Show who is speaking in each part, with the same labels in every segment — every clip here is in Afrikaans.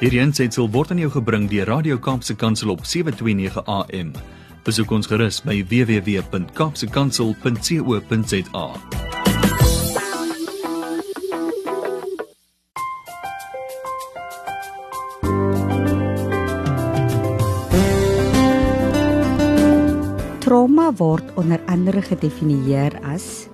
Speaker 1: Hierdie aanseit word aan jou gebring deur Radio Kaapse Kansel op 7:29 AM. Besoek ons gerus by www.kapsekansel.co.za.
Speaker 2: Trauma word onder andere gedefinieer as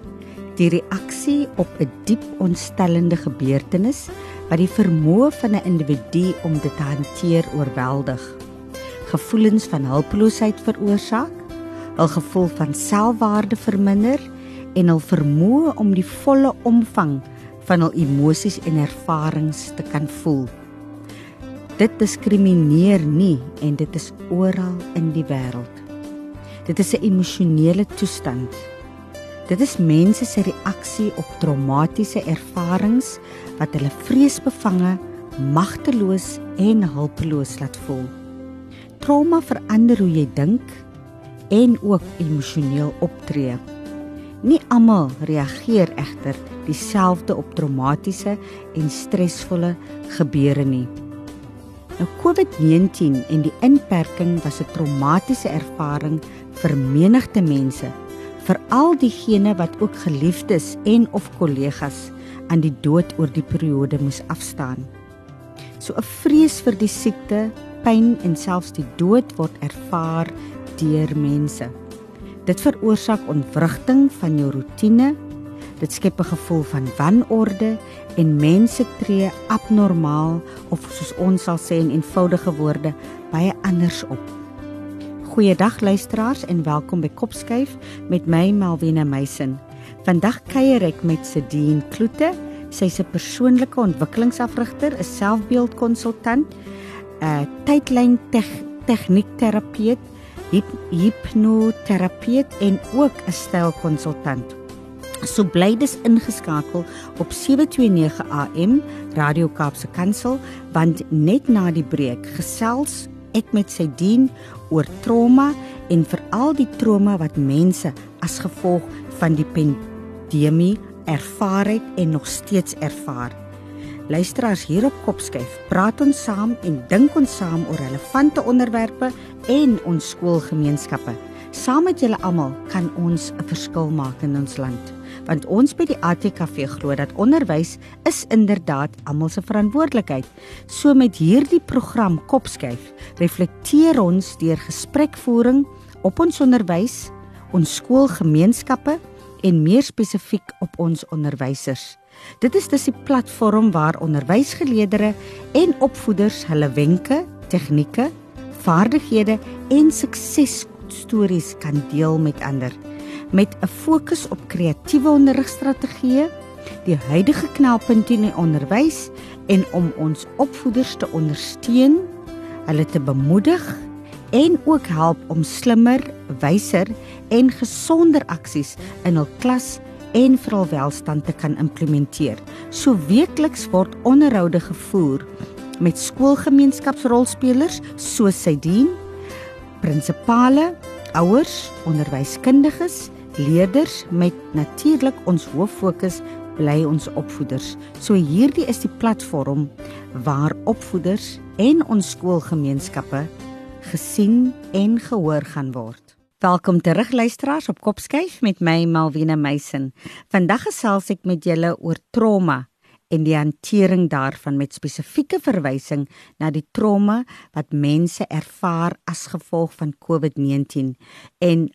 Speaker 2: die reaksie op 'n diep ontstellende gebeurtenis wat die vermoë van 'n individu om dit te hanteer oorweldig. Gevoelens van hulpeloosheid veroorsaak, 'n gevoel van selfwaarde verminder en 'n vermoë om die volle omvang van hul emosies en ervarings te kan voel. Dit diskrimineer nie en dit is oral in die wêreld. Dit is 'n emosionele toestand. Dit is mense se reaksie op traumatiese ervarings wat hulle vreesbevange, magteloos en hulpeloos laat voel. Trauma verander hoe jy dink en ook emosioneel optree. Nie almal reageer egter dieselfde op traumatiese en stresvolle gebeure nie. Nou COVID-19 en die inperking was 'n traumatiese ervaring vir menigte mense, veral diegene wat ook geliefdes en of kollegas aan die dood oor die periode moes afstaan. So 'n vrees vir die siekte, pyn en selfs die dood word ervaar deur mense. Dit veroorsaak ontwrigting van jou rotine. Dit skep 'n gevoel van wanorde en mense tree abnormaal of soos ons sal sê in eenvoudige woorde baie anders op. Goeiedag luisteraars en welkom by Kopskuif met my Malwena Meisen. Vandag kuier ek met Sedien Kloete. Sy's 'n persoonlike ontwikkelingsafrigter, 'n selfbeeldkonsultant, 'n tydlyn tegniekterapeut, hip hipnoterapeut en ook 'n stylkonsultant. So bly dis ingeskakel op 729 AM Radio Kaapse Kansel want net na die breek gesels ek met sy dien oor trauma en veral die trauma wat mense as gevolg van die pandemie ervaar het en nog steeds ervaar. Luisteraars hier op Kopskyf, praat ons saam en dink ons saam oor relevante onderwerpe en ons skoolgemeenskappe. Saam met julle almal kan ons 'n verskil maak in ons land want ons by die ATKV glo dat onderwys is inderdaad almal se verantwoordelikheid. So met hierdie program Kopskyf reflekteer ons deur gesprekvoering op ons onderwys, ons skoolgemeenskappe en meer spesifiek op ons onderwysers. Dit is dus die platform waar onderwysgeleerders en opvoeders hulle wenke, tegnieke, vaardighede en suksesstories kan deel met ander met 'n fokus op kreatiewe onderrigstrategieë, die huidige knelpunte in die onderwys en om ons opvoeders te ondersteun, hulle te bemoedig en ook help om slimmer, wyser en gesonder aksies in hul klas en vir hul welstand te kan implementeer. So weekliks word onderhoude gevoer met skoolgemeenskapsrolspelers soos sy dien, prinsipale, ouers, onderwyskundiges, leerders met natuurlik ons hoof fokus bly ons opvoeders. So hierdie is die platform waar opvoeders en ons skoolgemeenskappe gesien en gehoor gaan word. Welkom terug luisteraars op Kopskyf met my Malwena Meisen. Vandag gesels ek met julle oor trauma en die hantering daarvan met spesifieke verwysing na die trauma wat mense ervaar as gevolg van COVID-19 en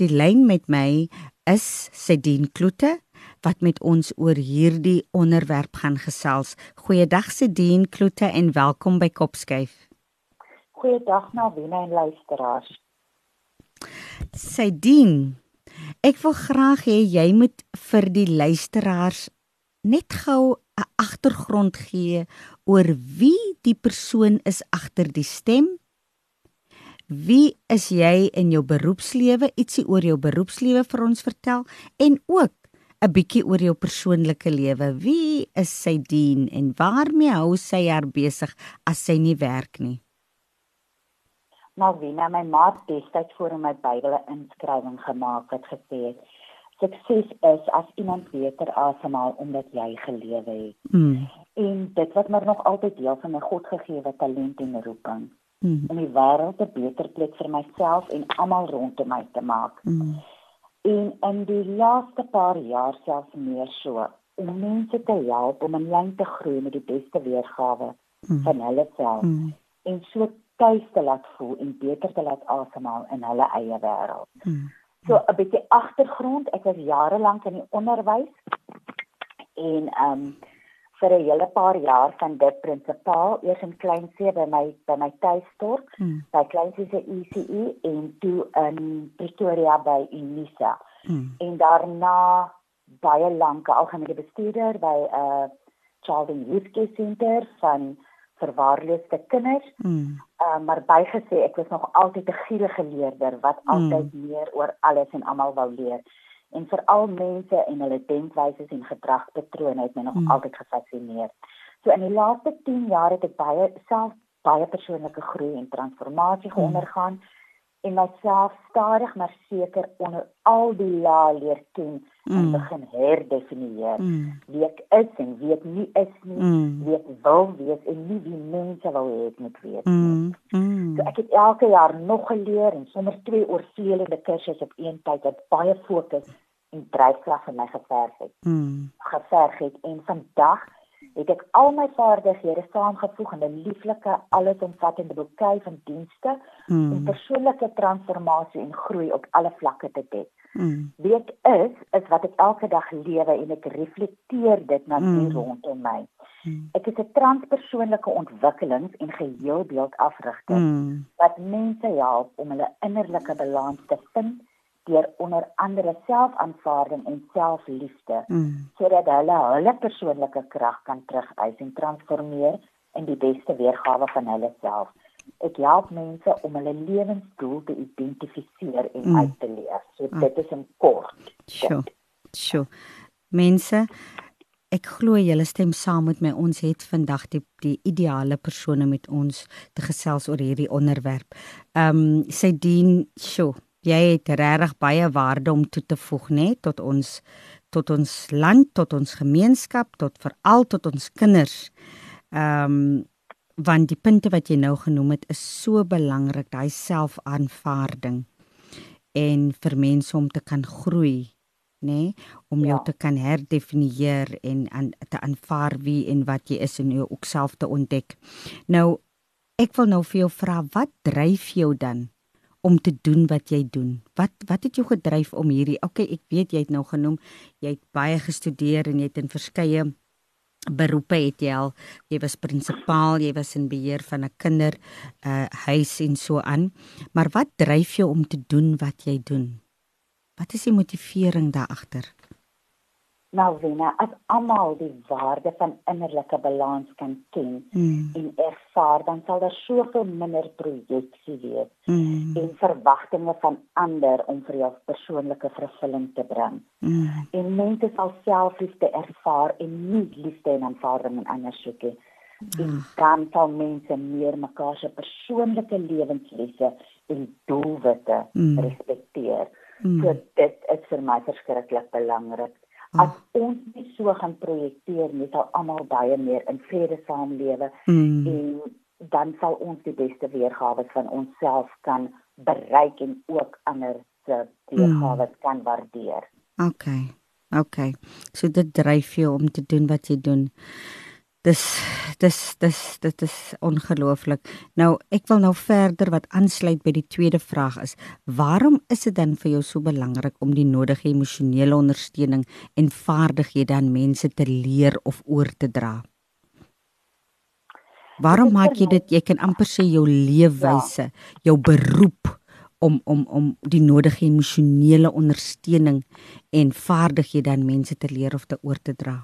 Speaker 2: die lyn met my is Sedien Kloete wat met ons oor hierdie onderwerp gaan gesels. Goeiedag Sedien Kloete en welkom by Kopskyf.
Speaker 3: Goeiedag na wenne en luisteraars.
Speaker 2: Sedien, ek wil graag hê jy moet vir die luisteraars net gou 'n agtergrond gee oor wie die persoon is agter die stem Wie is jy in jou beroepslewe? Ietsie oor jou beroepslewe vir ons vertel en ook 'n bietjie oor jou persoonlike lewe. Wie is sy dien en waarmee hou sy haar besig as sy nie werk nie?
Speaker 3: Nou, wie na my maat destyds voor my Bybel inskrywing gemaak het gesê, sukses is as iemand beter asemhaal omdat jy gelewe het. Mm. En dit wat maar nog altyd deel van my Godgegewe talent en roeping
Speaker 2: Mm.
Speaker 3: om die wêreld 'n beter plek vir myself en almal rondom my te maak.
Speaker 2: Mm.
Speaker 3: En in die laaste paar jaar selfs meer so om mense te help om in lyn te groei met die beste weergawe
Speaker 2: Mm.
Speaker 3: van hulle self
Speaker 2: Mm.
Speaker 3: en so tuis te laat voel en beter te laat asemhaal in hulle eie wêreld.
Speaker 2: Mm.
Speaker 3: So 'n bietjie agtergrond, ek was jare lank in die onderwys en ehm um, vir 'n hele paar jaar van dit prinsipaal eers in Kleinsee by my by my tuisdorp,
Speaker 2: Mm.
Speaker 3: by Kleinsee se ECE en toe in Pretoria by Unisa
Speaker 2: Mm.
Speaker 3: en daarna baie lank algemene bestuurder by 'n uh, Child and Youth Care Center van verwaarloosde kinders.
Speaker 2: Mm.
Speaker 3: Uh, maar bygesê ek was nog altyd 'n gierige leerder wat
Speaker 2: Mm.
Speaker 3: altyd meer oor alles en almal wou leer. En veral mense en hulle denkwyses en gedragspatrone het my nog
Speaker 2: Mm.
Speaker 3: altyd gefassineer. So in die laaste 10 jaar het ek baie self baie persoonlike groei en transformasie
Speaker 2: Mm.
Speaker 3: ondergaan en myself stadig maar seker onder al die lae leer ken en
Speaker 2: Mm.
Speaker 3: begin herdefinieer
Speaker 2: Mm.
Speaker 3: wie ek is en wie ek nie is nie,
Speaker 2: Mm.
Speaker 3: wie ek wil wees en nie wie mense wil hê ek moet wees nie.
Speaker 2: Mm. Mm.
Speaker 3: So ek het elke jaar nog geleer en sommer twee oorvleelende kursusse op een tyd wat baie fokus en dryfkrag in my geverg het.
Speaker 2: Mm.
Speaker 3: Geverg het en vandag het ek al my vaardighede saamgevoeg in 'n lieflike allesomvattende boekie van dienste om
Speaker 2: Mm.
Speaker 3: persoonlike transformasie en groei op alle vlakke te dek.
Speaker 2: Mm.
Speaker 3: Wie ek is, is wat ek elke dag lewe en ek reflekteer dit na die
Speaker 2: Mm.
Speaker 3: rondom my.
Speaker 2: Mm.
Speaker 3: Ek is 'n transpersoonlike ontwikkelings- en geheelbeeldafrigter
Speaker 2: Mm.
Speaker 3: wat mense help om hulle innerlike balans te vind deur onder andere selfaanvaarding en selfliefde
Speaker 2: Mm.
Speaker 3: sodat hulle hulle persoonlike krag kan terugwys en transformeer in die beste weergawe van hulle self. Ek help mense om hulle lewensdoel te identifiseer en
Speaker 2: Mm.
Speaker 3: uit te leef. So dit is in kort.
Speaker 2: Sjoe. Sjoe. Mense, ek glo julle stem saam met my. Ons het vandag die die ideale persone met ons te gesels oor hierdie onderwerp. Ehm um, sy dien, sjoe, jy het regtig baie waarde om toe te voeg, nê, nee, tot ons tot ons land, tot ons gemeenskap, tot veral tot ons kinders. Ehm um, want die punte wat jy nou genoem het is so belangrik, daai selfaanvaarding en vir mense om te kan groei, nê, nee? om jou
Speaker 3: Ja.
Speaker 2: te kan herdefinieer en aan te aanvaar wie en wat jy is en jou ook self te ontdek. Nou ek wil nou vir jou vra, wat dryf jou dan om te doen wat jy doen? Wat wat het jou gedryf om hierdie Okay, ek weet jy het nou genoem jy het baie gestudeer en jy het in verskeie beroepe het jy al jy was prinsipaal jy was in beheer van 'n kinder uh huis en so aan. Maar wat dryf jou om te doen wat jy doen? Wat is die motivering daar agter
Speaker 3: Nou Wena, as almal die waarde van innerlike balans kan ken
Speaker 2: mm.
Speaker 3: en ervaar, dan sal daar soveel minder projeksie wees
Speaker 2: mm.
Speaker 3: en verwagtinge van ander om vir jou persoonlike vervulling te bring.
Speaker 2: mm.
Speaker 3: En mense sal selfliefde ervaar en nie liefde en aanvaarding in ander soek nie. En dan sal mense meer mekaar se persoonlike lewenslesse en doelwitte
Speaker 2: Mm.
Speaker 3: respekteer.
Speaker 2: Mm.
Speaker 3: So dit is vir my verskriklik belangrik. As ons nie so gaan projekteer nie, sal almal baie meer in vrede saamlewe
Speaker 2: Mm.
Speaker 3: en dan sal ons die beste weergawe van onsself kan bereik en ook ander se weergawe kan waardeer.
Speaker 2: Okay. Okay. So dit dryf jou om te doen wat jy doen. Dis dis dis dit is ongelooflik. Nou ek wil nou verder wat aansluit by die tweede vraag is, waarom is dit dan vir jou so belangrik om die nodige emosionele ondersteuning en vaardighede aan mense te leer of oor te dra? Waarom maak jy dit jy kan amper sê jou leefwyse, jou beroep om om om die nodige emosionele ondersteuning en vaardighede aan mense te leer of te oor te dra?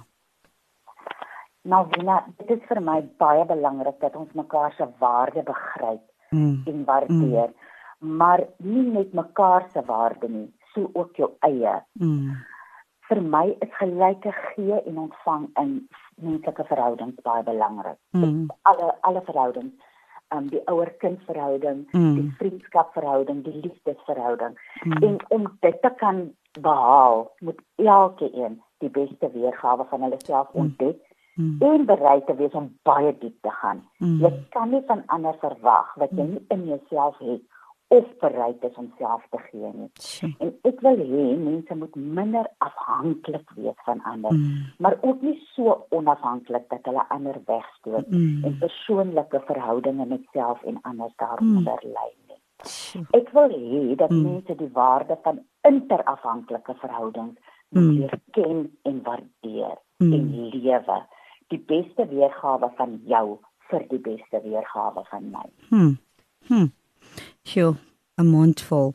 Speaker 3: Nou, Wina, dit is vir my baie belangrik dat ons mekaar se waarde begryp
Speaker 2: Mm.
Speaker 3: en waardeer, mm. maar nie net mekaar se waarde nie, so ook jou eie.
Speaker 2: Mm.
Speaker 3: Vir my is gelyke gee en ontvang in menslike verhoudings baie belangrik.
Speaker 2: Mm.
Speaker 3: Alle alle verhoudings, um, die ouer-kind verhouding,
Speaker 2: Mm.
Speaker 3: die vriendskapverhouding, die liefdesverhouding.
Speaker 2: Mm.
Speaker 3: En om dit te kan behaal, moet elkeen die beste weergawe van hulle self ontdek mm. En bereid te wees om baie diep te gaan.
Speaker 2: Mm.
Speaker 3: Jy kan nie van ander verwag wat jy nie in jouself het of bereid is om self te gee nie.
Speaker 2: Sjoe.
Speaker 3: En ek wil hê mense moet minder afhanklik wees van ander,
Speaker 2: Mm.
Speaker 3: maar ook nie so onafhanklik dat hulle ander wegstoot
Speaker 2: Mm.
Speaker 3: en persoonlike verhoudinge met self en ander daaronder mm. lê nie.
Speaker 2: Sjoe.
Speaker 3: Ek wil hê dat
Speaker 2: Mm.
Speaker 3: mense die waarde van interafhanklike verhoudings moet
Speaker 2: Mm.
Speaker 3: leer ken en waardeer
Speaker 2: Mm.
Speaker 3: en lewe. Die beste weergawe van jou vir die beste weergawe van my.
Speaker 2: Hm. Hm. Sjoe, 'n mondvol.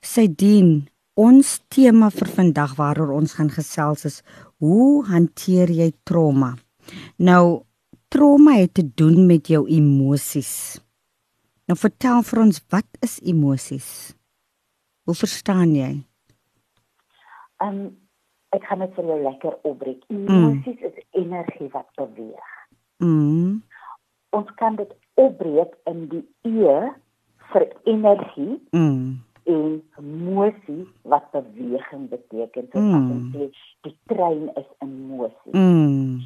Speaker 2: Sydien, ons tema vir vandag waaroor ons gaan gesels is hoe hanteer jy trauma? Nou, trauma het te doen met jou emosies. Nou vertel vir ons wat is emosies? Hoe verstaan jy?
Speaker 3: Um ek gaan dit vir jou lekker opbreek. Emosies mm. is energie wat beweeg.
Speaker 2: Mm.
Speaker 3: Ons kan dit opbreek in die E vir energie
Speaker 2: Mm.
Speaker 3: en emosie wat beweging beteken. So
Speaker 2: Mm.
Speaker 3: as ons sê die trein is in mosie.
Speaker 2: Mm.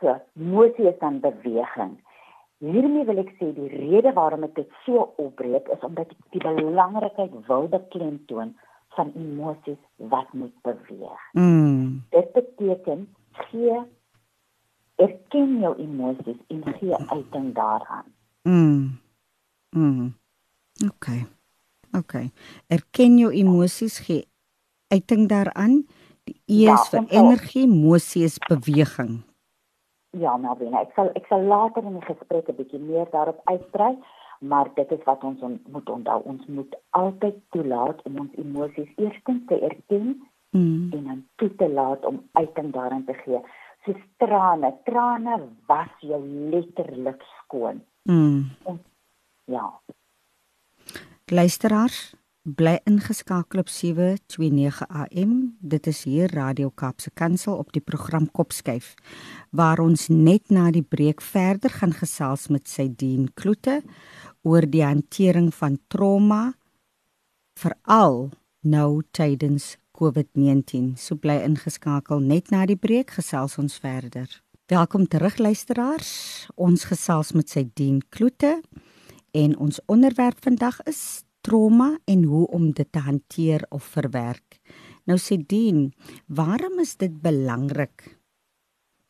Speaker 3: So, mosie is dan beweging. Hiermee wil ek sê die rede waarom ek dit so opbreek is omdat ek die belangrikheid wil beklemtoon van emosies wat moet beweeg.
Speaker 2: Mm.
Speaker 3: Dit beteken gee erken jou emosies en gee uiting daaraan.
Speaker 2: Mm. Mm. Okay. Okay. Erken jou emosies, gee uiting daaraan. Die E
Speaker 3: Ja,
Speaker 2: is vir energie, emosie is beweging.
Speaker 3: Ja, Melvina, ek sal ek sal later in die gesprek 'n bietjie meer daarop uitbrei, maar dit is wat ons on, moet onthou. Ons moet altyd toelaat om ons emosies eerstens te erken
Speaker 2: Mm.
Speaker 3: en dan toe te laat om uiting daaraan te gee. Soos trane, trane was jou letterlik skoon.
Speaker 2: Mm.
Speaker 3: Ja.
Speaker 2: Luisteraars, bly ingeskakel op 729 AM. Dit is hier Radio Kaapse Kansel op die program Kopskyf waar ons net na die breek verder gaan gesels met Sydien Kloete oor die hantering van trauma veral nou tydens COVID-19. So bly ingeskakel net na die breek gesels ons verder. Welkom terug luisteraars. Ons gesels met Sydien Kloete en ons onderwerp vandag is trauma en hoe om dit te hanteer of verwerk. Nou Sydien, waarom is dit belangrik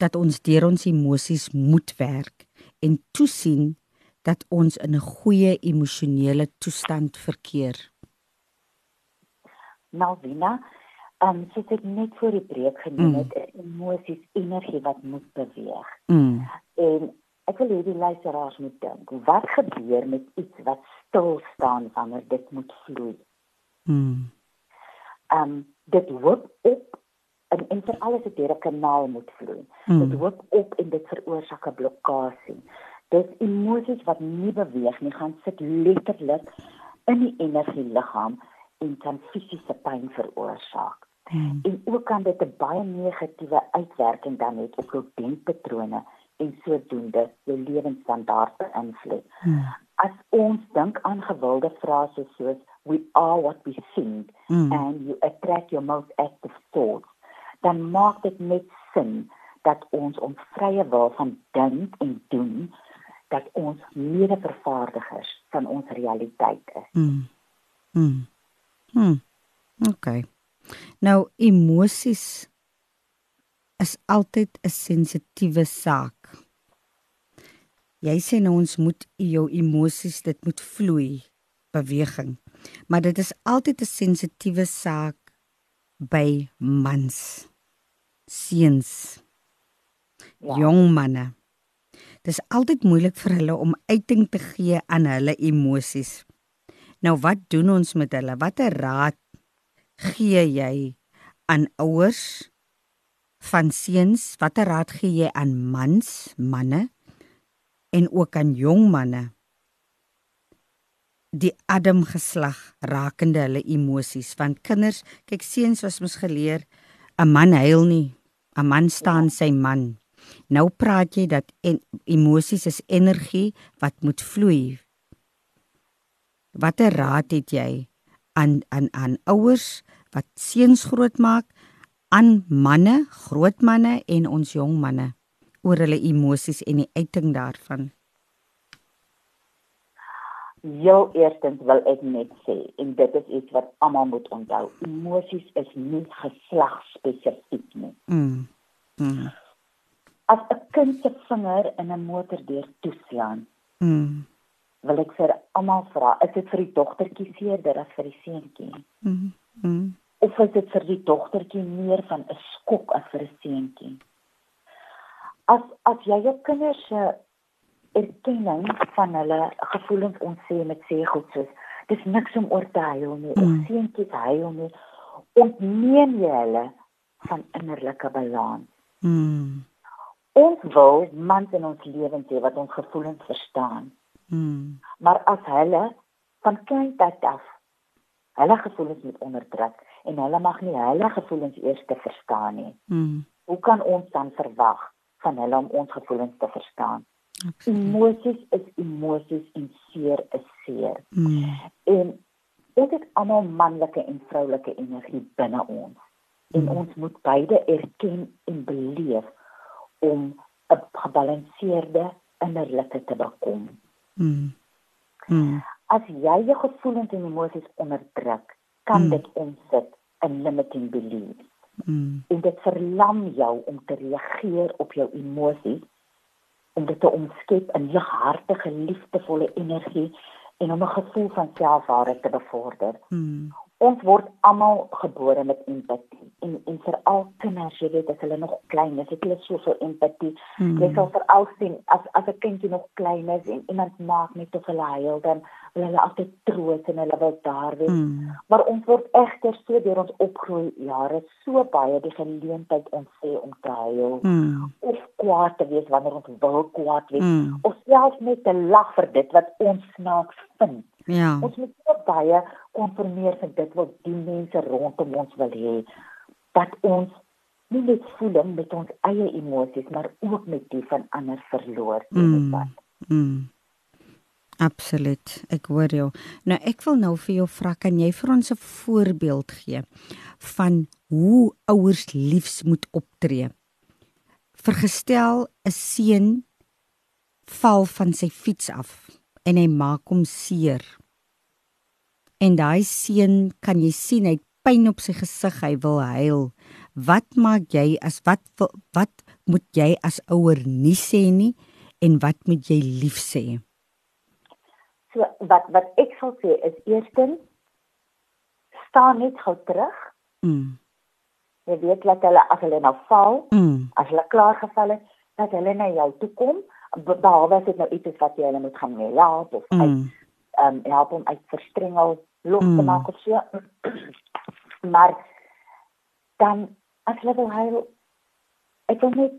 Speaker 2: dat ons deur ons emosies moet werk en toesien dat ons in 'n goeie emosionele toestand verkeer?
Speaker 3: Malvina, um soos ek net voor die breek genoem
Speaker 2: Mm.
Speaker 3: het, is emosies energie wat moet beweeg.
Speaker 2: Mm.
Speaker 3: En ek wil hê die luisteraars moet dink, wat gebeur met iets wat stil staan wanneer dit moet vloei?
Speaker 2: Mm.
Speaker 3: Um dit hoop op en en vir alles het deur 'n kanaal moet vloei.
Speaker 2: Mm.
Speaker 3: Dit hoop op en dit veroorsaak 'n blokkade. Dis emosies wat nie beweeg nie, gaan sit letterlik in die energieliggaam en kan fisiese pyn veroorsaak.
Speaker 2: Mm.
Speaker 3: En ook kan dit 'n baie negatiewe uitwerking dan hê op jou denkpatrone en sodoende jou lewensstandaard beïnvloed.
Speaker 2: Mm.
Speaker 3: As ons dink aan gewilde frases soos we are what we think
Speaker 2: Mm.
Speaker 3: and you attract your most active thoughts, dan maak dit net sin dat ons ons vrye wil van dink en doen dat ons mede-vervaardigers van ons realiteit is.
Speaker 2: Mm. Mm. Mm. Okay. Nou emosies is altyd 'n sensitiewe saak. Jy sê nou ons moet jou emosies dit moet vloei, beweging. Maar dit is altyd 'n sensitiewe saak by mans, seuns,
Speaker 3: Ja.
Speaker 2: jong manne. Dis altyd moeilik vir hulle om uiting te gee aan hulle emosies. Nou wat doen ons met hulle? Watter raad gee jy aan ouers van seuns? Watter raad gee jy aan mans, manne en ook aan jong manne? Die Adam geslag rakende hulle emosies want kinders, kyk seuns was mos geleer 'n man huil nie, 'n man staan sy man. Nou praat jy dat en, emosies is energie wat moet vloei. Watter raad het jy aan aan aan ouers wat seuns grootmaak, aan manne, groot manne en ons jong manne oor hulle emosies en die uiting daarvan?
Speaker 3: Heel eerstens wil ek net sê en dit is iets wat almal moet onthou. Emosies is nie geslagsspesifiek nie.
Speaker 2: Mm. Mm.
Speaker 3: As 'n kind se vinger in 'n motordeur toeslaan,
Speaker 2: Mm.
Speaker 3: wil ek vir almal vra, is dit vir die dogtertjie seerder as vir die seentjie?
Speaker 2: Mm. Mm.
Speaker 3: Of is dit vir die dogtertjie meer van 'n skok as vir 'n seentjie? As as jy jou kinders se erkenning van hulle gevoelens ontsê met sê goed soos dis niks om oor te huil nie,
Speaker 2: Mm.
Speaker 3: of seentjies huil nie, ontneem jy hulle van innerlike balans.
Speaker 2: Mm.
Speaker 3: Ons wil mans in ons lewens hê wat ons gevoelens verstaan.
Speaker 2: Mm.
Speaker 3: Maar as hulle van kleintyd af hulle gevoelens moet onderdruk en hulle mag nie hulle gevoelens eers te verstaan nie.
Speaker 2: Mm.
Speaker 3: Hoe kan ons dan verwag van hulle om ons gevoelens te verstaan?
Speaker 2: Absoluut.
Speaker 3: Emosies is emosies en seer is seer.
Speaker 2: Mm.
Speaker 3: En ons het almal manlike en vroulike energie binne ons. En
Speaker 2: Mm.
Speaker 3: ons moet beide erken en beleef om 'n gebalanseerde innerlike te bekom.
Speaker 2: Mm. Mm.
Speaker 3: As jy jou gevoelens en emosies onderdruk, kan
Speaker 2: Mm.
Speaker 3: dit omsit in limiting beliefs.
Speaker 2: Mm.
Speaker 3: En dit verlam jou om te reageer op jou emosies om dit te omskep in lighartige, liefdevolle energie en om 'n gevoel van selfwaarde te bevorder.
Speaker 2: Mm.
Speaker 3: Ons word almal gebore met empatie en en veral kinders, jy weet as hulle nog klein is, het hulle soveel empatie.
Speaker 2: Mm.
Speaker 3: Jy sal veral sien as as 'n kindjie nog klein is en iemand maak net of hulle huil, dan wil hulle altyd troos en hulle wil daar wees.
Speaker 2: Mm.
Speaker 3: Maar ons word egter so deur ons opgroei jare so baie die geleentheid ontsê om te huil
Speaker 2: Mm.
Speaker 3: of kwaad te wees wanneer ons wil kwaad wees
Speaker 2: Mm.
Speaker 3: of selfs net te lag vir dit wat ons snaaks vind.
Speaker 2: Ja.
Speaker 3: Ons moet so baie konformeer vir dit wat die mense rondom ons wil hê dat ons nie net voeling met ons eie emosies maar ook met die van ander verloor nie.
Speaker 2: Mm. Mm. Absoluut. Ek hoor jou. Nou ek wil nou vir jou vra kan jy vir ons 'n voorbeeld gee van hoe ouers liefs moet optree? Vergestel 'n seun val van sy fiets af en hy maak hom seer. En daai seun kan jy sien hy het pyn op sy gesig, hy wil huil. Wat maak jy as wat wat moet jy as ouer nie sê nie en wat moet jy lief sê?
Speaker 3: So wat wat ek sal sê is eerstens staan net gou terug.
Speaker 2: Mm.
Speaker 3: Jy weet dat hulle as hulle nou val,
Speaker 2: Mm.
Speaker 3: as hulle klaar geval het, dat hulle na jou toe kom, behalwe as dit nou iets is wat jy hulle moet gaan help of uit
Speaker 2: Mm.
Speaker 3: um, help om uit verstrengel los te
Speaker 2: Mm.
Speaker 3: maak of so. maar dan as hulle wil huil, ek wil net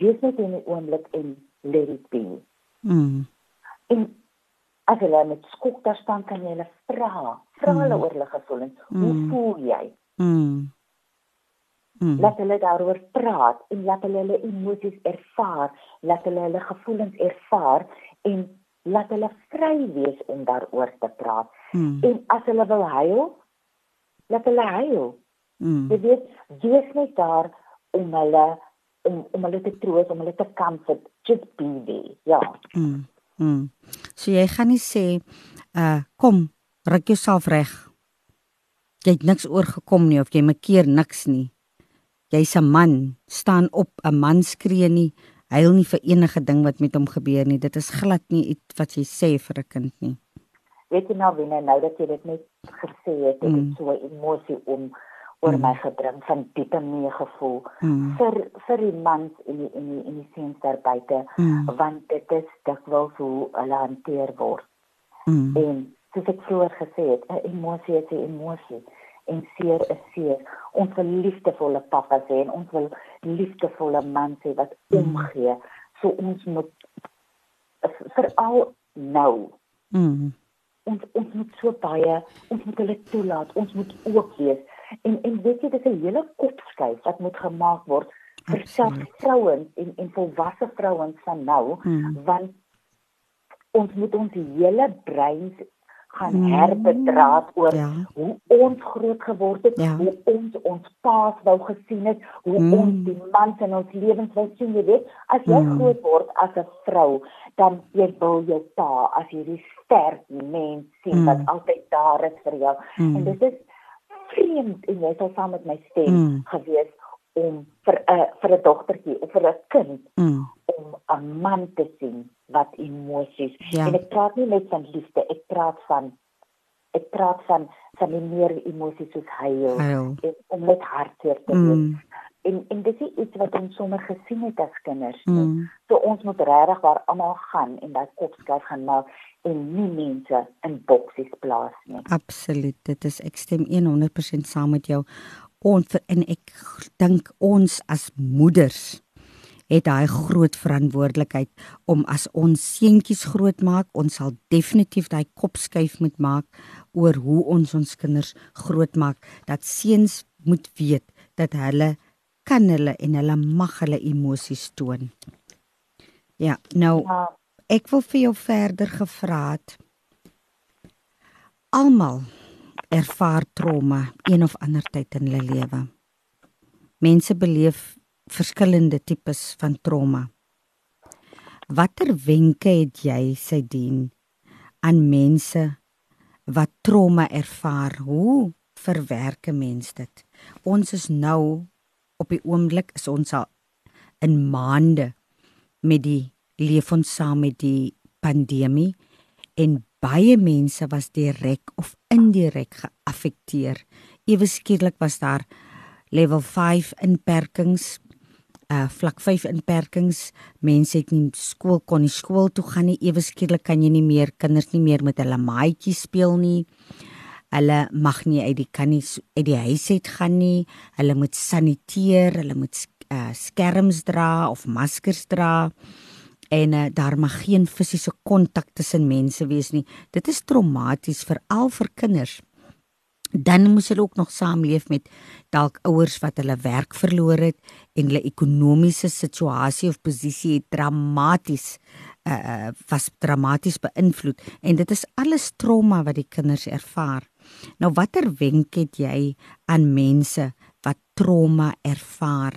Speaker 3: wees net in die oomblik en let it be.
Speaker 2: Mm.
Speaker 3: En as hulle met skok daar staan kan jy hulle vra, vra
Speaker 2: Mm.
Speaker 3: hulle oor hulle gevoelens. Hoe
Speaker 2: Mm.
Speaker 3: voel jy?
Speaker 2: Mm. Mm.
Speaker 3: Laat hulle daaroor praat en laat hulle hulle emosies ervaar, laat hulle hulle gevoelens ervaar en laat hulle vry wees om daaroor te praat.
Speaker 2: Mm.
Speaker 3: En as hulle wil huil, laat hulle huil.
Speaker 2: Mm.
Speaker 3: Jy weet, wees net daar om hulle om om hulle te troos, om hulle te comfort, just be there. Ja.
Speaker 2: Mm. Mm. So jy gaan nie sê uh kom, ruk jouself reg. Jy het niks oorgekom nie of jy makeer niks nie. Jy's 'n man, staan op, 'n man skree nie, huil nie vir enige ding wat met hom gebeur nie. Dit is glad nie iets wat jy sê vir 'n kind nie.
Speaker 3: Weet jy nou wie nou dat jy dit net gesê het, het
Speaker 2: Mm.
Speaker 3: dit so 'n emosie om oor
Speaker 2: Mm.
Speaker 3: my gebring van diepe meegevoel
Speaker 2: Mm.
Speaker 3: vir vir die mans en die en die en die seuns daar buite
Speaker 2: Mm.
Speaker 3: want dit is dikwels hoe hulle hanteer word
Speaker 2: Mm.
Speaker 3: en soos ek vroeër gesê het 'n emosie is 'n emosie en seer is seer ons wil liefdevolle pappas hê en ons wil liefdevolle mans hê wat
Speaker 2: Mm.
Speaker 3: omgee so ons moet veral nou
Speaker 2: Mm.
Speaker 3: ons ons moet so baie ons moet hulle toelaat ons moet ook wees en en weet jy dis 'n hele kopskuif wat moet gemaak word vir self vrouens en en volwasse vrouens van nou
Speaker 2: Mm.
Speaker 3: want ons moet ons hele breins gaan mm. herbedraad oor
Speaker 2: Ja.
Speaker 3: hoe ons groot geword het,
Speaker 2: Ja.
Speaker 3: hoe ons ons paas wou gesien het, hoe
Speaker 2: Mm.
Speaker 3: ons die mans in ons lewens wou sien, jy weet, as jy
Speaker 2: Mm.
Speaker 3: groot word as 'n vrou, dan jy wil jou pa as hierdie sterk mens sien
Speaker 2: Mm.
Speaker 3: wat altyd daar is vir jou.
Speaker 2: Mm.
Speaker 3: En dit is vreemd en jy sal saam met my stem
Speaker 2: Mm.
Speaker 3: gewees om vir 'n vir 'n dogtertjie of vir 'n kind
Speaker 2: Mm.
Speaker 3: Om 'n man te sien wat emosies.
Speaker 2: Ja.
Speaker 3: En ek praat nie net van liefde, ek praat van ek praat van van die meer emosies soos huil
Speaker 2: Huil.
Speaker 3: en om met hartseer te wees.
Speaker 2: Mm.
Speaker 3: En en dis nie iets wat ons sommer gesien het as kinders.
Speaker 2: Mm.
Speaker 3: So ons moet regtig waar almal gaan en daai kopskuif gaan maak en nie mense in boksies plaas nie.
Speaker 2: Absoluut. Dit is ek stem 100% saam met jou. Ons en ek dink ons as moeders het daai groot verantwoordelikheid om as ons seentjies grootmaak, ons sal definitief daai kop skuif moet maak oor hoe ons ons kinders grootmaak. Dat seuns moet weet dat hulle kan hulle en hulle mag hulle emosies toon. Ja, nou
Speaker 3: Ja,
Speaker 2: ek wil vir jou verder gevra het. Almal ervaar trauma een of ander tyd in hulle lewe. Mense beleef verskillende tipes van trauma. Watter wenke het jy sy dien aan mense wat trauma ervaar? Hoe verwerk 'n mens dit? Ons is nou op die oomblik is ons al in maande met die leef ons saam met die pandemie en baie mense was direk of indirek geaffekteer. Ewe skielik was daar level 5 inperkings, uh vlak 5 inperkings. Mense het nie skool kon nie skool toe gaan nie. Ewe skielik kan jy nie meer kinders nie meer met hulle maatjies speel nie. Hulle mag nie uit die kan nie uit die huis uit gaan nie. Hulle moet saniteer, hulle moet uh, skerms dra of maskers dra en uh, daar mag geen fisiese kontak tussen mense wees nie. Dit is traumaties veral vir kinders. Dan moes hulle ook nog saamleef met dalk ouers wat hulle werk verloor het en hulle ekonomiese situasie of posisie het dramaties uh was dramaties beïnvloed en dit is alles trauma wat die kinders ervaar. Nou watter wenk het jy aan mense wat trauma ervaar?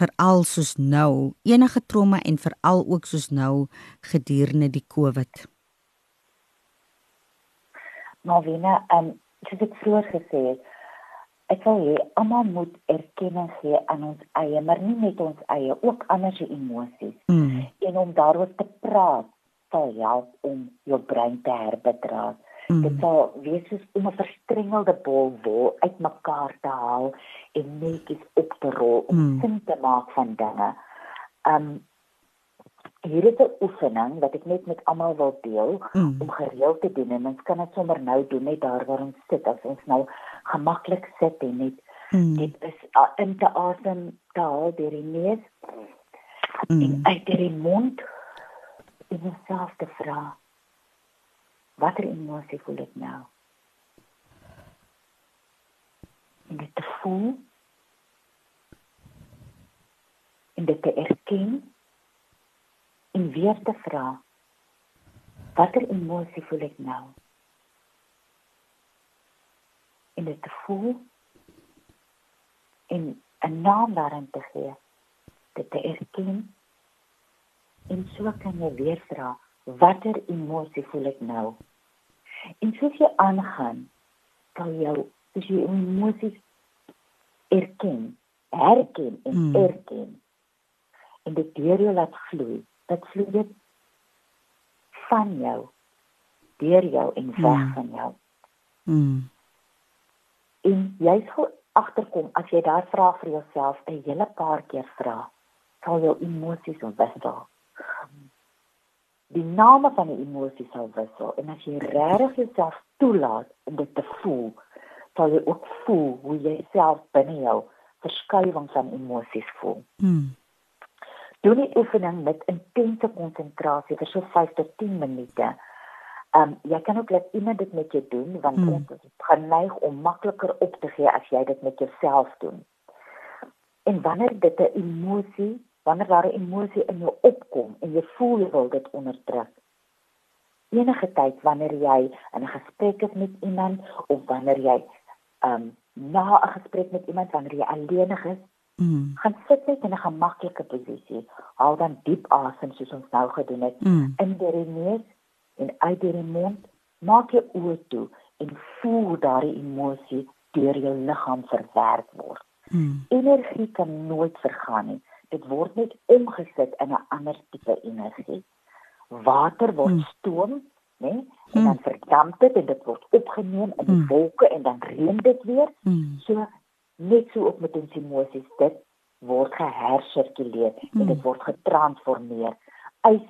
Speaker 2: Veral soos nou, enige trauma en veral ook soos nou gedurende die COVID.
Speaker 3: Malvina, ehm soos ek vroeër gesê het, ek wil hê almal moet erkenning gee aan ons eie, maar nie net ons eie, ook ander se emosies.
Speaker 2: Mm.
Speaker 3: En om daaroor te praat sal help om jou brein te herbedraad.
Speaker 2: Mm.
Speaker 3: Dit sal wees soos om 'n verstrengelde bol wol uitmekaar te haal en netjies op te rol om
Speaker 2: Mm.
Speaker 3: sin te maak van dinge. Um hier is 'n oefening wat ek net met almal wil deel
Speaker 2: Mm.
Speaker 3: om gereeld te doen en ons kan dit sommer nou doen net daar waar ons sit as ons nou gemaklik sit en net
Speaker 2: Mm.
Speaker 3: dit is uh, in te asem te haal deur die neus en
Speaker 2: Mm.
Speaker 3: uit deur die mond en jouself te vra watter emosie voel ek nou en dit te voel en dit te erken en weer te vra watter emosie voel ek nou en dit te voel en 'n naam daaraan te gee dit te erken en so kan jy weer vra watter emosie voel ek nou en soos jy aangaan sal jou soos jy emosies erken herken en
Speaker 2: Mm.
Speaker 3: mm. erken en dit deur jou laat vloei dit vloei dit van jou deur jou en weg
Speaker 2: Mm.
Speaker 3: van jou
Speaker 2: Mm.
Speaker 3: en jy sal agterkom as jy daai vraag vir jouself 'n hele paar keer vra sal jou emosies wissel die name van die emosies sal wissel en as jy regtig jouself toelaat om dit te voel sal jy ook voel hoe jy self binne jou verskuiwing van emosies voel
Speaker 2: Mm.
Speaker 3: Doen die oefening met intense konsentrasie vir so 5 tot 10 minute. Um jy kan ook laat iemand dit met jou doen want
Speaker 2: Mm.
Speaker 3: mm. ons is geneig om makliker op te gee as jy dit met jouself doen. En wanneer dit 'n emosie, wanneer daar 'n emosie in jou opkom en jy voel jy wil dit onderdruk, enige tyd wanneer jy in 'n gesprek is met iemand of wanneer jy um na 'n gesprek met iemand wanneer jy alleenig is, mm. gaan sit net in 'n gemaklike posisie. Haal dan diep asem soos ons nou gedoen het mm. in die neus en uit die mond. Maak jou oë toe en voel daardie emosie deur jou liggaam verwerk word. Mm. Energie kan nooit vergaan nie. Dit word net omgesit in 'n ander tipe energie. Water word mm. stoom, né? En dan verdamp dit en dit word opgeneem in die mm. wolke en dan reën dit weer. Mm. So net so ook met ons emosies. Dit word gehersirkuleer mm. en dit word getransformeer. Ys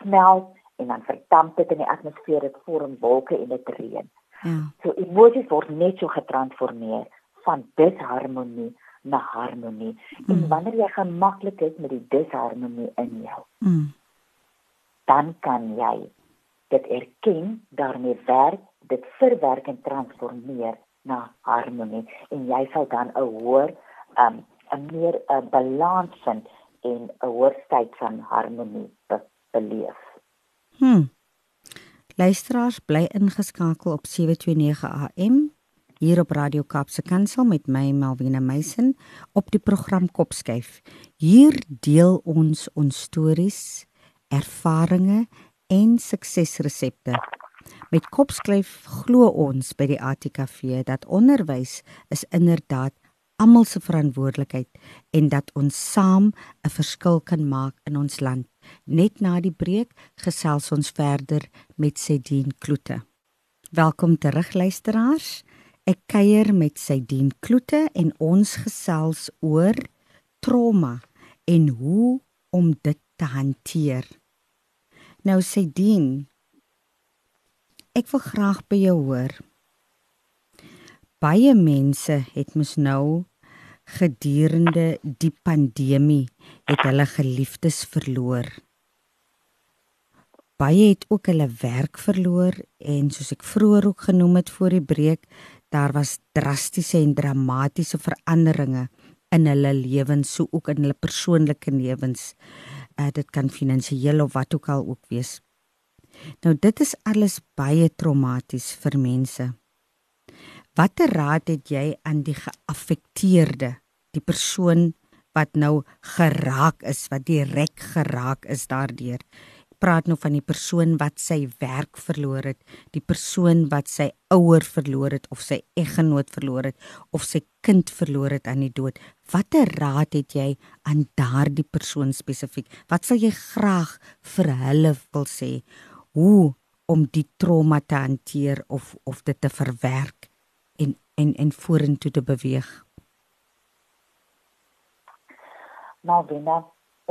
Speaker 3: smelt en dan verdamp dit in die atmosfeer, dit vorm wolke en dit reën. Ja. So emosies word net so getransformeer van disharmonie na harmonie. Mm. En wanneer jy gemaklik is met die disharmonie in jou, mm. dan kan jy dit erken, daarmee werk, dit verwerk en transformeer na harmonie en jy sal dan 'n hoër um 'n meer 'n balans vind en 'n hoër staat van harmonie be beleef.
Speaker 2: Hm. Luisteraars bly ingeskakel op 729 AM hier op Radio Kaapse Kansel met my Malvina Meisen op die program Kopskyf. Hier deel ons ons stories, ervarings en suksesresepte. Met Kopskyf glo ons by die ATKV dat onderwys is inderdaad almal se verantwoordelikheid en dat ons saam 'n verskil kan maak in ons land. Net na die breek gesels ons verder met Sedien Kloete. Welkom terug luisteraars. Ek kuier met Sedien Kloete en ons gesels oor trauma en hoe om dit te hanteer. Nou Sedien, ek wil graag by jou hoor. Baie mense het mos nou gedurende die pandemie het hulle geliefdes verloor. Baie het ook hulle werk verloor en soos ek vroeër ook genoem het voor die breek, daar was drastiese en dramatiese veranderinge in hulle lewens, so ook in hulle persoonlike lewens. Uh, dit kan finansiëel of wat ook al ook wees. Nou dit is alles baie traumaties vir mense. Watter raad het jy aan die geaffekteerde, die persoon wat nou geraak is, wat direk geraak is daardeur? Praat nou van die persoon wat sy werk verloor het, die persoon wat sy ouer verloor het of sy eggenoot verloor het of sy kind verloor het aan die dood. Watter raad het jy aan daardie persoon spesifiek? Wat sal jy graag vir hulle wil sê? Hoe om die trauma te hanteer of of dit te verwerk? en en vorentoe te beweeg.
Speaker 3: Nou binne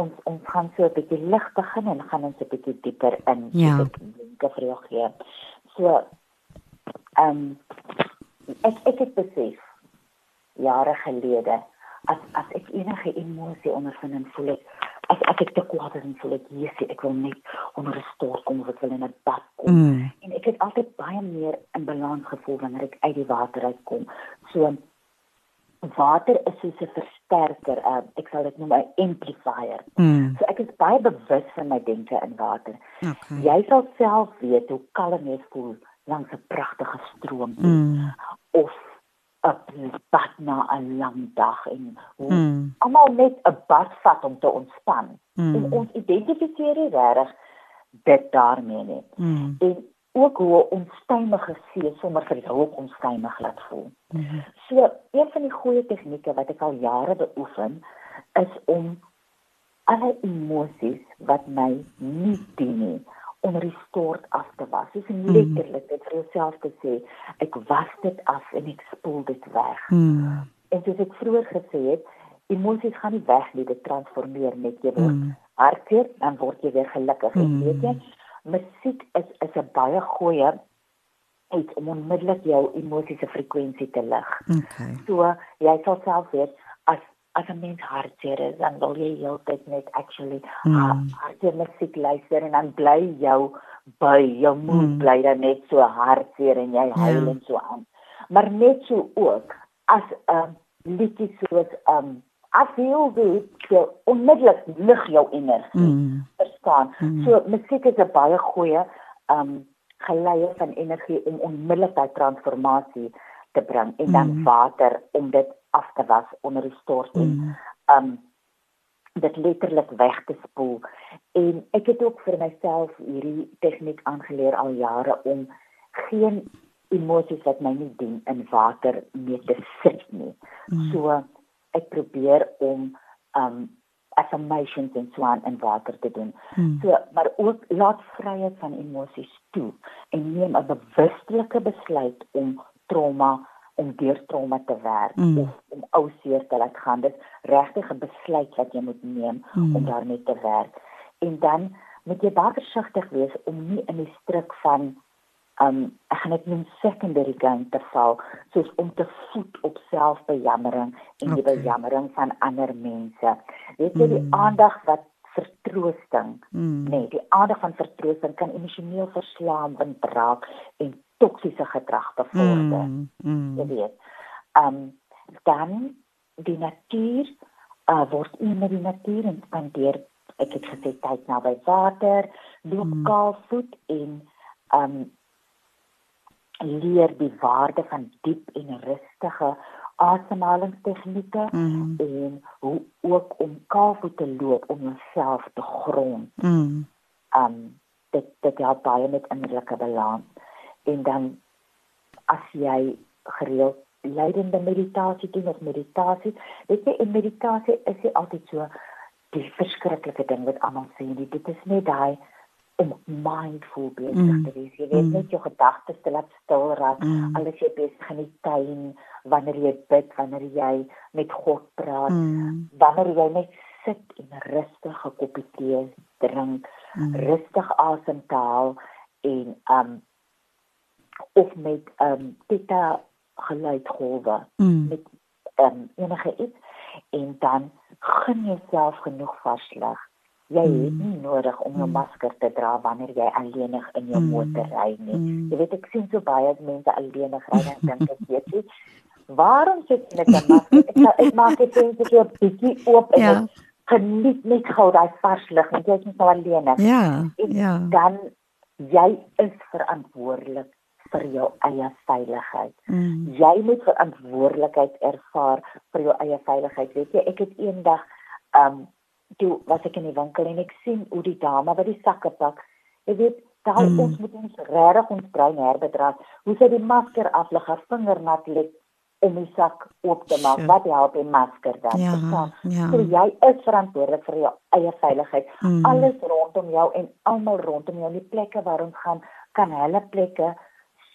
Speaker 3: ons ons gaan so 'n bietjie lig begin en gaan ons 'n bietjie dieper in
Speaker 2: ja.
Speaker 3: die vraag hier. So ehm um, ek ek het besef jare gelede as as ek enige emosie ondervind en voel ek as as ek te kwaad is en voel ek hier ek wil net onder 'n stoel kom of ek wil in 'n bad kom mm. en ek het altyd baie meer in balans gevoel wanneer ek uit die water uitkom so water is soos 'n versterker uh, ek sal dit noem 'n amplifier mm. so ek is baie bewus van my denke in water okay. jy sal self weet hoe kalm jy voel langs 'n pragtige stroom mm. of 'n bad na 'n lang dag en mm. almal net 'n bad vat om te ontspan. Mm. En ons identifiseer regtig dit daarmee net. Mm. En ook hoe onstuimige see sommer vir jou onstuimig laat voel. Mm. So een van die goeie tegnieke wat ek al jare beoefen is om alle emosies wat my nie dien nie om die stort af te was. Dis mm. letterlik dit vir jouself te sê, ek was dit af en ek spoel dit weg. Mm. En soos ek vroeër gesê het, emosies gaan nie weg nie, dit transformeer net jy word mm. hartseer dan word jy weer gelukkig. Mm. En weet jy, musiek is is 'n baie goeie iets om onmiddellik jou emosiese frekwensie te lig.
Speaker 2: Okay.
Speaker 3: So jy sal self weet as 'n mens hartseer is, dan wil jy heeltyd net actually mm. hartseer musiek luister en dan bly jou by jou moed mm. bly dan net so hartseer en jy huil yeah. Ja. en so aan. Maar net so ook as 'n um, liedjie soos um as jy weet jy onmiddellik lig jou energie. Mm. Verstaan? Mm. So musiek is 'n baie goeie um geleie van energie om onmiddellik by transformasie te bring en dan mm. water om dit af te was onder die stort en mm. um dit letterlik weg te spoel. En ek het ook vir myself hierdie tegniek aangeleer al jare om geen emosies wat my nie dien in water mee te sit nie. Mm. So ek probeer om um affirmations en so aan in water te doen. Hmm. So maar ook laat vryheid van emosies toe en neem 'n bewustelike besluit om trauma om deur trauma te werk hmm. of om ou seer te laat gaan. Dit regtig 'n besluit wat jy moet neem hmm. om daarmee te werk. En dan moet jy baie versigtig wees om nie in die struik van um ek gaan dit noem secondary gain te val soos om te voet op selfbejammering en die okay. bejammering van ander mense. Weet jy die mm. aandag wat vertroosting, mm. nee, die aandag van vertroosting kan emosioneel verslaand raak en toksiese gedrag bevorder. Mm. Mm. Jy weet. Um dan die natuur uh, word in die natuur en spandeer ek het gesê tyd na by water, loop mm. kaal voet en um leer die waarde van diep en rustige asemhalingstegnieke mm en hoe ook om kaal te loop om jouself te grond. Mm. Um dit dit help baie met innerlike balans. En dan as jy gereeld leidende meditasie doen of meditasie, weet jy, in meditasie is dit altyd so die verskriklike ding wat almal sê, dit is net daai om mindful besig mm. te wees. Jy weet mm. net jou gedagtes te laat stil raak. Mm. Alles jy besig in die tuin, wanneer jy bid, wanneer jy met God praat, mm. wanneer jy net sit en rustig 'n koppie tee drink, mm. rustig asem te haal en um of met um tita geluidgolwe mm. met um enige iets en dan gun jouself genoeg vaslig Jy mm. het nie nodig om jou mm. masker te dra wanneer jy alleenig in jou mm. motor ry nie. Mm. Jy weet ek sien so baie mense alleenig ry en dink ek weet jy waarom sit jy met 'n masker? Ek ek maak dit net so 'n bietjie oop en ja. geniet net gou daai vars lug en jy is nou alleenig.
Speaker 2: Ja. Ja.
Speaker 3: Dan jy is verantwoordelik vir jou eie veiligheid. Mm. Jy moet verantwoordelikheid ervaar vir jou eie veiligheid. Weet jy, ek het eendag um toe was ek in die winkel en ek sien hoe die dame by die sakke pak. Jy weet, daai mm. ons moet ons regtig ons brein herbedra. Hoe sy die masker aflig, haar vinger nat lê om die sak oop te maak. Sure. Wat help die masker dan? Ja, ja. So jy is verantwoordelik vir jou eie veiligheid. Mm. Alles rondom jou en almal rondom jou, die plekke waar ons gaan, kan hulle plekke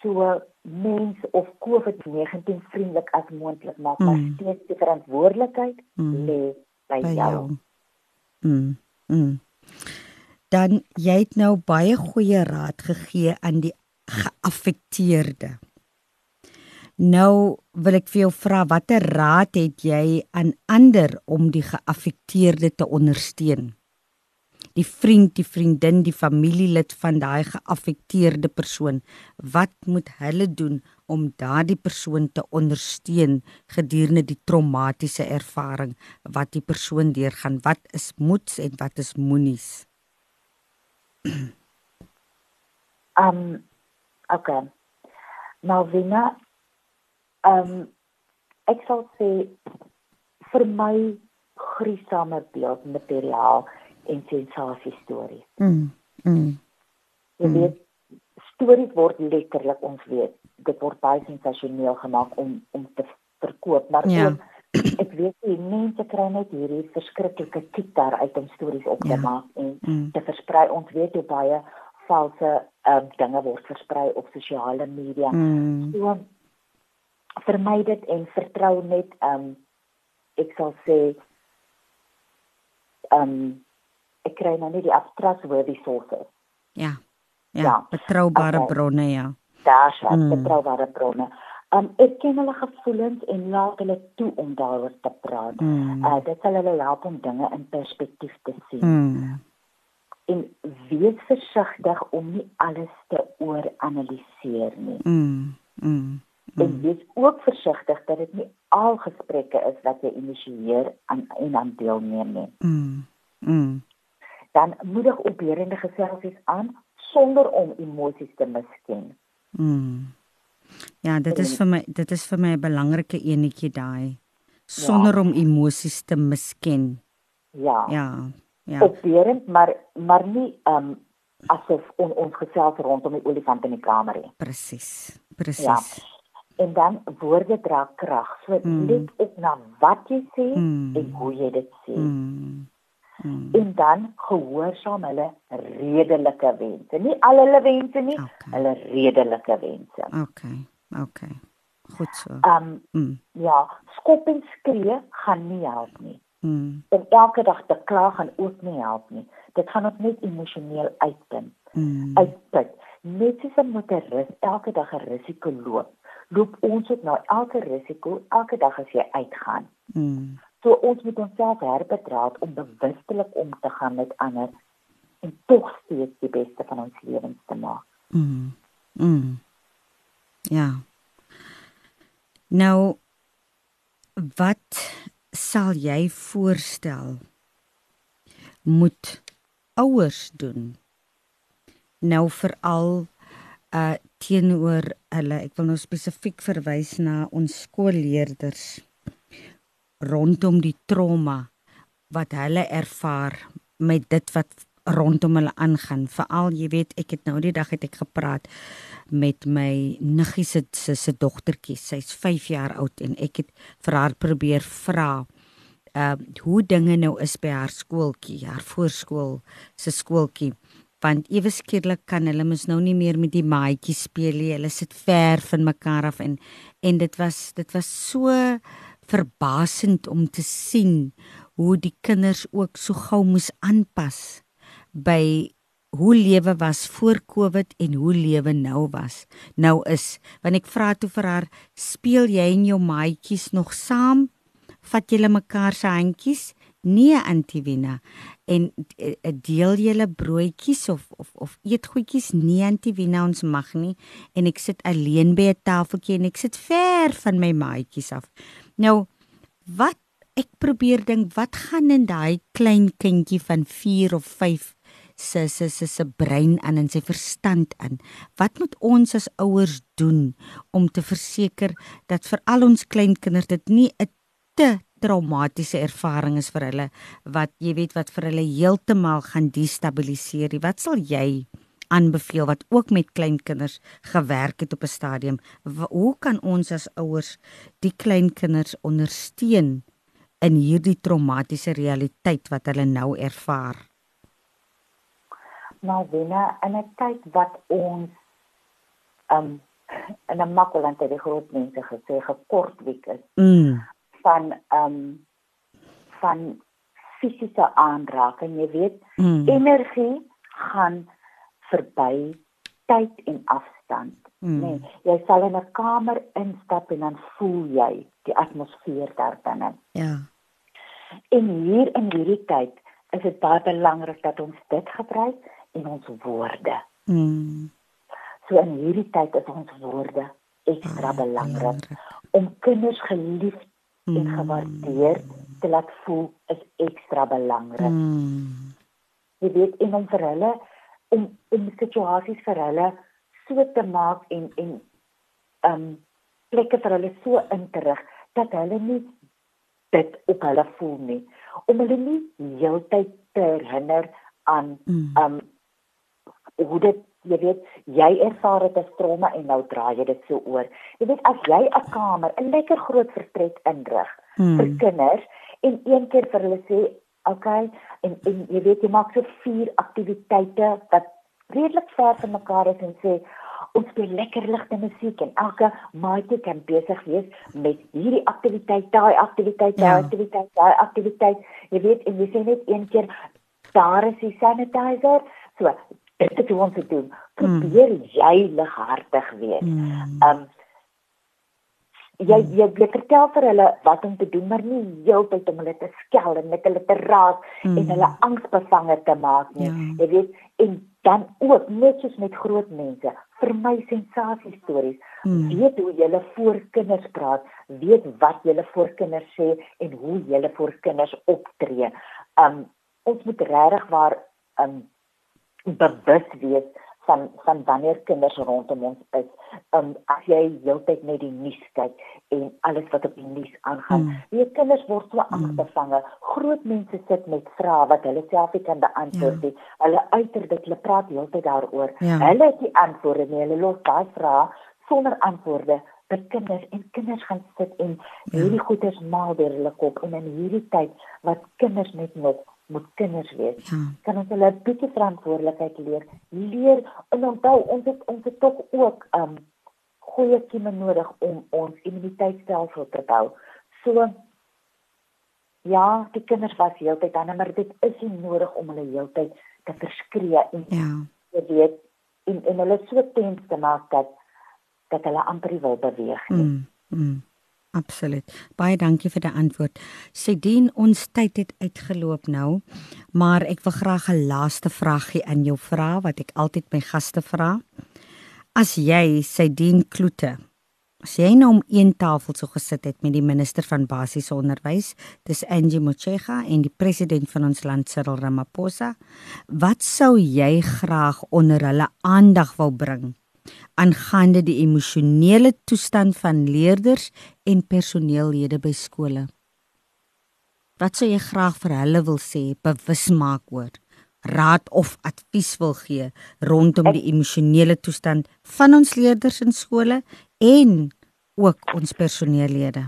Speaker 3: so mens of COVID-19 vriendelik as moontlik maak, mm. maar steeds die verantwoordelikheid mm. lê by, by jou. jou.
Speaker 2: Mm. mm. Dan jy het nou baie goeie raad gegee aan die geaffekteerde. Nou wil ek vir jou vra watter raad het jy aan ander om die geaffekteerde te ondersteun? Die vriend, die vriendin, die familielid van daai geaffekteerde persoon. Wat moet hulle doen om daardie persoon te ondersteun gedurende die traumatiese ervaring wat die persoon deurgaan? Wat is moeds en wat is moenies?
Speaker 3: Um okay. Nou Vina, um ek sal sê vir my gruisame beeld materiaal en sensasie stories. Mm. Mm. Jy mm. weet stories word letterlik ons weet dit word baie sensasioneel gemaak om om te verkoop maar ja. ook ek weet die mense kry net hierdie verskriklike kick daar uit om stories op te ja. maak en mm. te versprei ons weet hoe baie valse um, dinge word versprei op sosiale media. Mm. So vermy dit en vertrou net um ek sal sê um ek kry nou nie die trustworthy sources.
Speaker 2: Ja. Ja, ja. betroubare okay. bronne ja.
Speaker 3: Daar's mm. betroubare bronne. Um ek ken hulle gevoelens en laat hulle toe om daaroor te praat. Mm. Uh dit sal hulle help om dinge in perspektief te sien. Mm. En wees versigtig om nie alles te ooranaliseer nie. Mm. Mm. Mm. En wees ook versigtig dat dit nie al gesprekke is wat jy initieer aan en aan deelneem nie. Mm. Mm dan moedig opbeurende geselsies aan sonder om emosies te misken.
Speaker 2: Mm. Ja, dit is vir my dit is vir my 'n belangrike enetjie daai. Sonder ja. om emosies te misken.
Speaker 3: Ja.
Speaker 2: Ja. Ja.
Speaker 3: Opbeurend, maar maar nie um, asof on, ons gesels rondom die olifant in die kamer nie.
Speaker 2: Presies. Presies.
Speaker 3: Ja. En dan woorde dra krag. So mm. let op na wat jy sê mm. en hoe jy dit sê. Mm. Hmm. en dan gehoorsaam hulle redelike wense. Nie al hulle wense nie, okay. hulle redelike wense.
Speaker 2: Okay. Okay. Goed so.
Speaker 3: Ehm um, mm. ja, skop en skree gaan nie help nie. Mm. En elke dag te kla gaan ook nie help nie. Dit gaan ons net emosioneel uitdink. Mm. Uitput. Net soos 'n motoris elke dag 'n risiko loop, loop ons ook nou elke risiko elke dag as jy uitgaan. Mm. So ons moet onsself herbetraat om bewustelik om te gaan met ander en tog steeds die beste van ons lewens te maak.
Speaker 2: Mm. Mm. Ja. Nou wat sal jy voorstel moet ouers doen? Nou veral uh teenoor hulle, ek wil nou spesifiek verwys na ons skoolleerders rondom die trauma wat hulle ervaar met dit wat rondom hulle aangaan. Veral, jy weet, ek het nou die dag het ek gepraat met my niggie se se dogtertjie. Sy's 5 jaar oud en ek het vir haar probeer vra uh hoe dinge nou is by haar skooltjie, haar voorskool se skooltjie. Want ewe skielik kan hulle mos nou nie meer met die maatjies speel nie. Hulle sit ver van mekaar af en en dit was dit was so verbasend om te sien hoe die kinders ook so gou moes aanpas by hoe lewe was voor Covid en hoe lewe nou was. Nou is, want ek vra toe vir haar, speel jy en jou maatjies nog saam? Vat julle mekaar se handjies? Nee, Antivina. En eh, deel julle broodjies of of of eet goedjies? Nee, Antivina, ons mag nie. En ek sit alleen by 'n tafeltjie en ek sit ver van my maatjies af. Nou wat ek probeer dink wat gaan in daai klein kindjie van 4 of 5 se se se se brein aan en sy verstand aan. Wat moet ons as ouers doen om te verseker dat vir al ons kleinkinders dit nie 'n te traumatiese ervaring is vir hulle wat jy weet wat vir hulle heeltemal gaan destabiliseer. Wat sal jy aanbeveel wat ook met kleinkinders gewerk het op 'n stadium. Hoe kan ons as ouers die kleinkinders ondersteun in hierdie traumatiese realiteit wat hulle nou ervaar?
Speaker 3: Nou, binne in 'n tyd wat ons um in 'n makkeland het die groot mense gesê gekort week is. Mm. van um van fisiese aanraking, jy weet, mm. energie gaan verby tyd en afstand. Mm. Nee, jy sal in 'n kamer instap en dan voel jy die atmosfeer daar binne.
Speaker 2: Ja.
Speaker 3: En hier in hierdie tyd is dit baie belangrik dat ons dit gebruik in ons woorde. Mm. So in hierdie tyd is ons woorde ekstra ah, belangrik om kinders geliefd mm. en gewaardeer te laat voel is ekstra belangrik. Mm. Jy weet en om vir hulle om om situasies vir hulle so te maak en en um plekke vir hulle so in te rig dat hulle nie dit op hulle voel nie om hulle nie heeltyd te herinner aan mm. um hoe dit jy weet jy ervaar dit as trauma en nou draai jy dit so oor jy weet as jy 'n kamer 'n lekker groot vertrek inrig mm. vir kinders en een keer vir hulle sê Okay, en en jy weet jy maak so vier aktiwiteite wat redelik ver van mekaar is en sê ons speel lekker ligte musiek en elke maatjie kan besig wees met hierdie aktiwiteit, daai aktiwiteit, daai ja. aktiwiteit, daai aktiwiteit. Jy weet en jy sê net een keer daar is die sanitizer. So, dit is wat ons doen. Probeer mm. jy lighartig wees. Mm. Um jy hmm. jy jy vertel vir hulle wat om te doen maar nie heeltyd om hulle te skel en net hulle te raas mm. en hulle angsbevange te maak nie ja. jy weet en dan ook net soos met groot mense vir my sensasie stories mm. weet hoe jy voor kinders praat weet wat jy voor kinders sê en hoe jy voor kinders optree um ons moet regtig waar um bewus wees van van wanneer kinders rondom ons is. Um as jy heeltyd net die nuus kyk en alles wat op die nuus aangaan. Mm. Die kinders word so mm. aangevange. Groot mense sit met vrae wat hulle self nie kan beantwoord ja. nie. Ja. Hulle uiter dit, hulle praat heeltyd daaroor. Ja. Hulle het die antwoorde nie. Hulle los daai vrae sonder antwoorde vir kinders en kinders gaan sit en ja. hierdie goeters maal deur hulle kop en in hierdie tyd wat kinders net nog moet kinders wees. Ja. Kan ons hulle 'n bietjie verantwoordelikheid leer? Leer en onthou ons het ons het tog ook um goeie kieme nodig om ons immuniteitstelsel te bou. So ja, die kinders was heeltyd dan maar dit is nie nodig om hulle heeltyd te verskree en ja. jy weet en en hulle so tens te maak dat dat hulle amper wil beweeg nie. Mm, mm.
Speaker 2: Absoluut. Baie dankie vir die antwoord. Sedien ons tyd het uitgeloop nou, maar ek wil graag 'n laaste vragie aan jou vra wat ek altyd my gaste vra. As jy Sedien Kloete as jy nou om een tafel sou gesit het met die minister van basiese onderwys, dis Angie Motshega en die president van ons land Cyril Ramaphosa, wat sou jy graag onder hulle aandag wou bring? Aangaande die emosionele toestand van leerders en personeellede by skole. Wat sou jy graag vir hulle wil sê, bewus maak oor raad of advies wil gee rondom die emosionele toestand van ons leerders in skole en ook ons personeellede?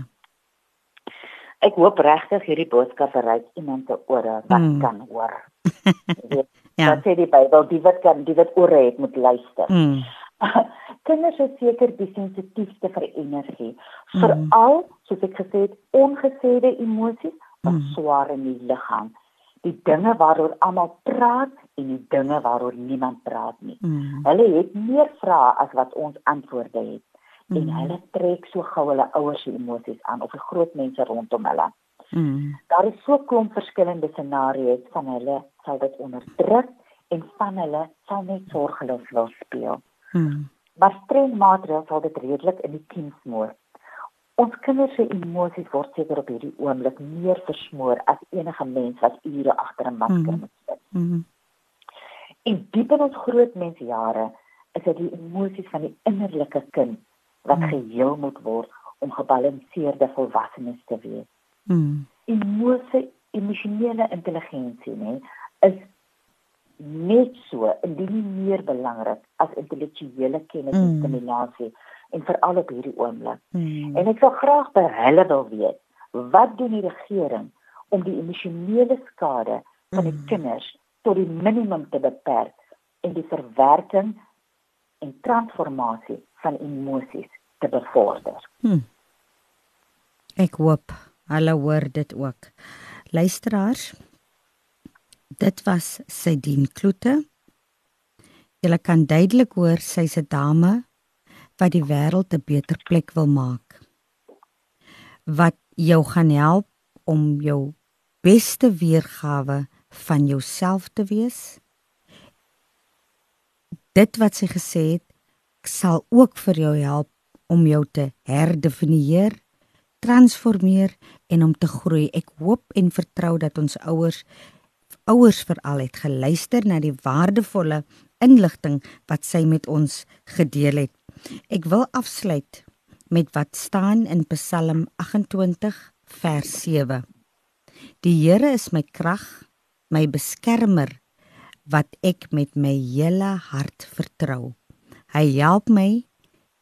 Speaker 3: Ek hoop regtig hierdie boodskap bereik iemand te ore wat mm. kan hoor. ja. Wat sê die Bybel, die wat kan, die wat ore het moet luister. Mm. Kinders is seker die sensitiefste vir energie. Mm. Veral, soos ek gesê het, ongesêde emosies wat mm. swaar in die liggaam. Die dinge waaroor almal praat en die dinge waaroor niemand praat nie. Mm. Hulle het meer vrae as wat ons antwoorde het. Mm. En hulle trek so gou hulle ouers se emosies aan of die groot mense rondom hulle. Mm. Daar is so klomp verskillende scenario's van hulle sal dit onderdruk en van hulle sal net sorgeloos wil speel. Hmm. Maar streng maatreëls sal dit redelik in die teen smoor. Ons kinders se emosies word seker op hierdie oomblik meer versmoor as enige mens wat ure agter 'n masker hmm. moet sit. Hmm. En diep in ons groot mensjare is dit die emosies van die innerlike kind wat hmm. geheel moet word om gebalanseerde volwassenes te wees. Hmm. Emosie, emosionele intelligensie, nê, is net so indien nie meer belangrik as intellektuele kennis en mm. stimulasie en veral op hierdie oomblik. Mm. En ek wil graag by hulle wil weet, wat doen die regering om die emosionele skade van die mm. kinders tot die minimum te beperk en die verwerking en transformasie van emosies te bevorder? Hmm.
Speaker 2: Ek hoop hulle hoor dit ook. Luisteraars, dit was Sydien Kloete. Jy kan duidelik hoor sy's 'n dame wat die wêreld 'n beter plek wil maak. Wat jou gaan help om jou beste weergawe van jouself te wees. Dit wat sy gesê het, sal ook vir jou help om jou te herdefinieer, transformeer en om te groei. Ek hoop en vertrou dat ons ouers ouers veral het geluister na die waardevolle inligting wat sy met ons gedeel het. Ek wil afsluit met wat staan in Psalm 28 vers 7. Die Here is my krag, my beskermer wat ek met my hele hart vertrou. Hy help my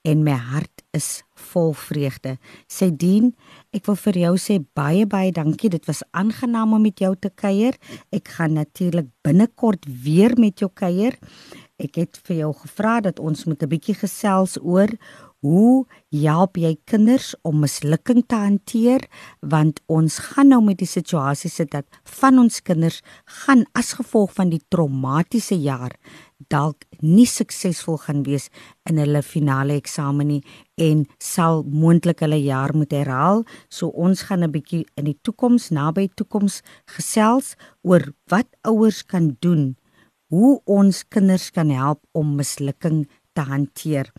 Speaker 2: en my hart is vol vreugde. Sy dien, ek wil vir jou sê baie baie dankie. Dit was aangenaam om met jou te kuier. Ek gaan natuurlik binnekort weer met jou kuier. Ek het vir jou gevra dat ons moet 'n bietjie gesels oor hoe help jy kinders om mislukking te hanteer want ons gaan nou met die situasie sit dat van ons kinders gaan as gevolg van die traumatiese jaar dalk nie suksesvol gaan wees in hulle finale eksamen nie en sal moontlik hulle jaar moet herhaal. So ons gaan 'n bietjie in die toekoms, naby toekoms gesels oor wat ouers kan doen, hoe ons kinders kan help om mislukking te hanteer.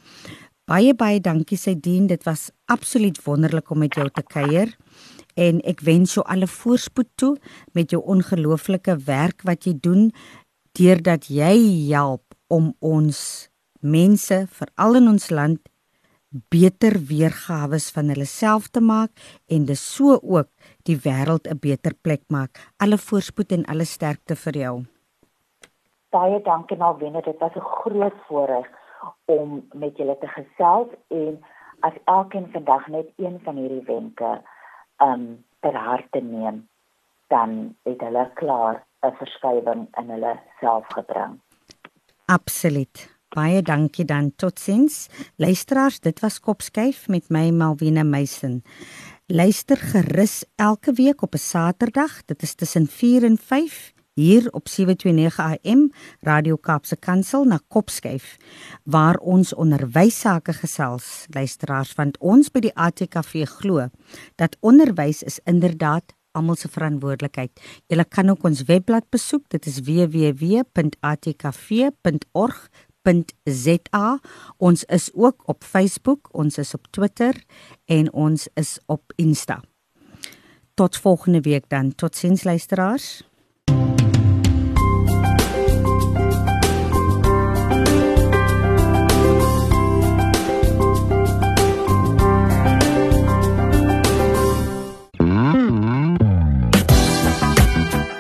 Speaker 2: Baie baie dankie Sydien, dit was absoluut wonderlik om met jou te kuier en ek wens jou alle voorspoed toe met jou ongelooflike werk wat jy doen deurdat jy help om ons mense veral in ons land beter weergawe van hulle self te maak en dis so ook die wêreld 'n beter plek maak. Alle voorspoed en alle sterkte vir jou.
Speaker 3: Baie dankie Malwena, dit was 'n groot voorreg om met julle te gesels en as elkeen vandag net een van hierdie wenke um ter harte neem, dan het hulle klaar 'n verskywing in hulle self gebring.
Speaker 2: Absoluut. Baie dankie dan. Totsiens. Luisteraars, dit was Kopskyf met my Malvina Meisen. Luister gerus elke week op 'n Saterdag. Dit is tussen 4 en 5 hier op 729 AM Radio Kaapse Kansel na Kopskyf waar ons onderwys sake gesels. Luisteraars, want ons by die ATKV glo dat onderwys is inderdaad almal se verantwoordelikheid. Jy kan ook ons webblad besoek. Dit is www.atkv.org www.rsg.za. Ons is ook op Facebook, ons is op Twitter en ons is op Insta. Tot volgende week dan. Totsiens luisteraars.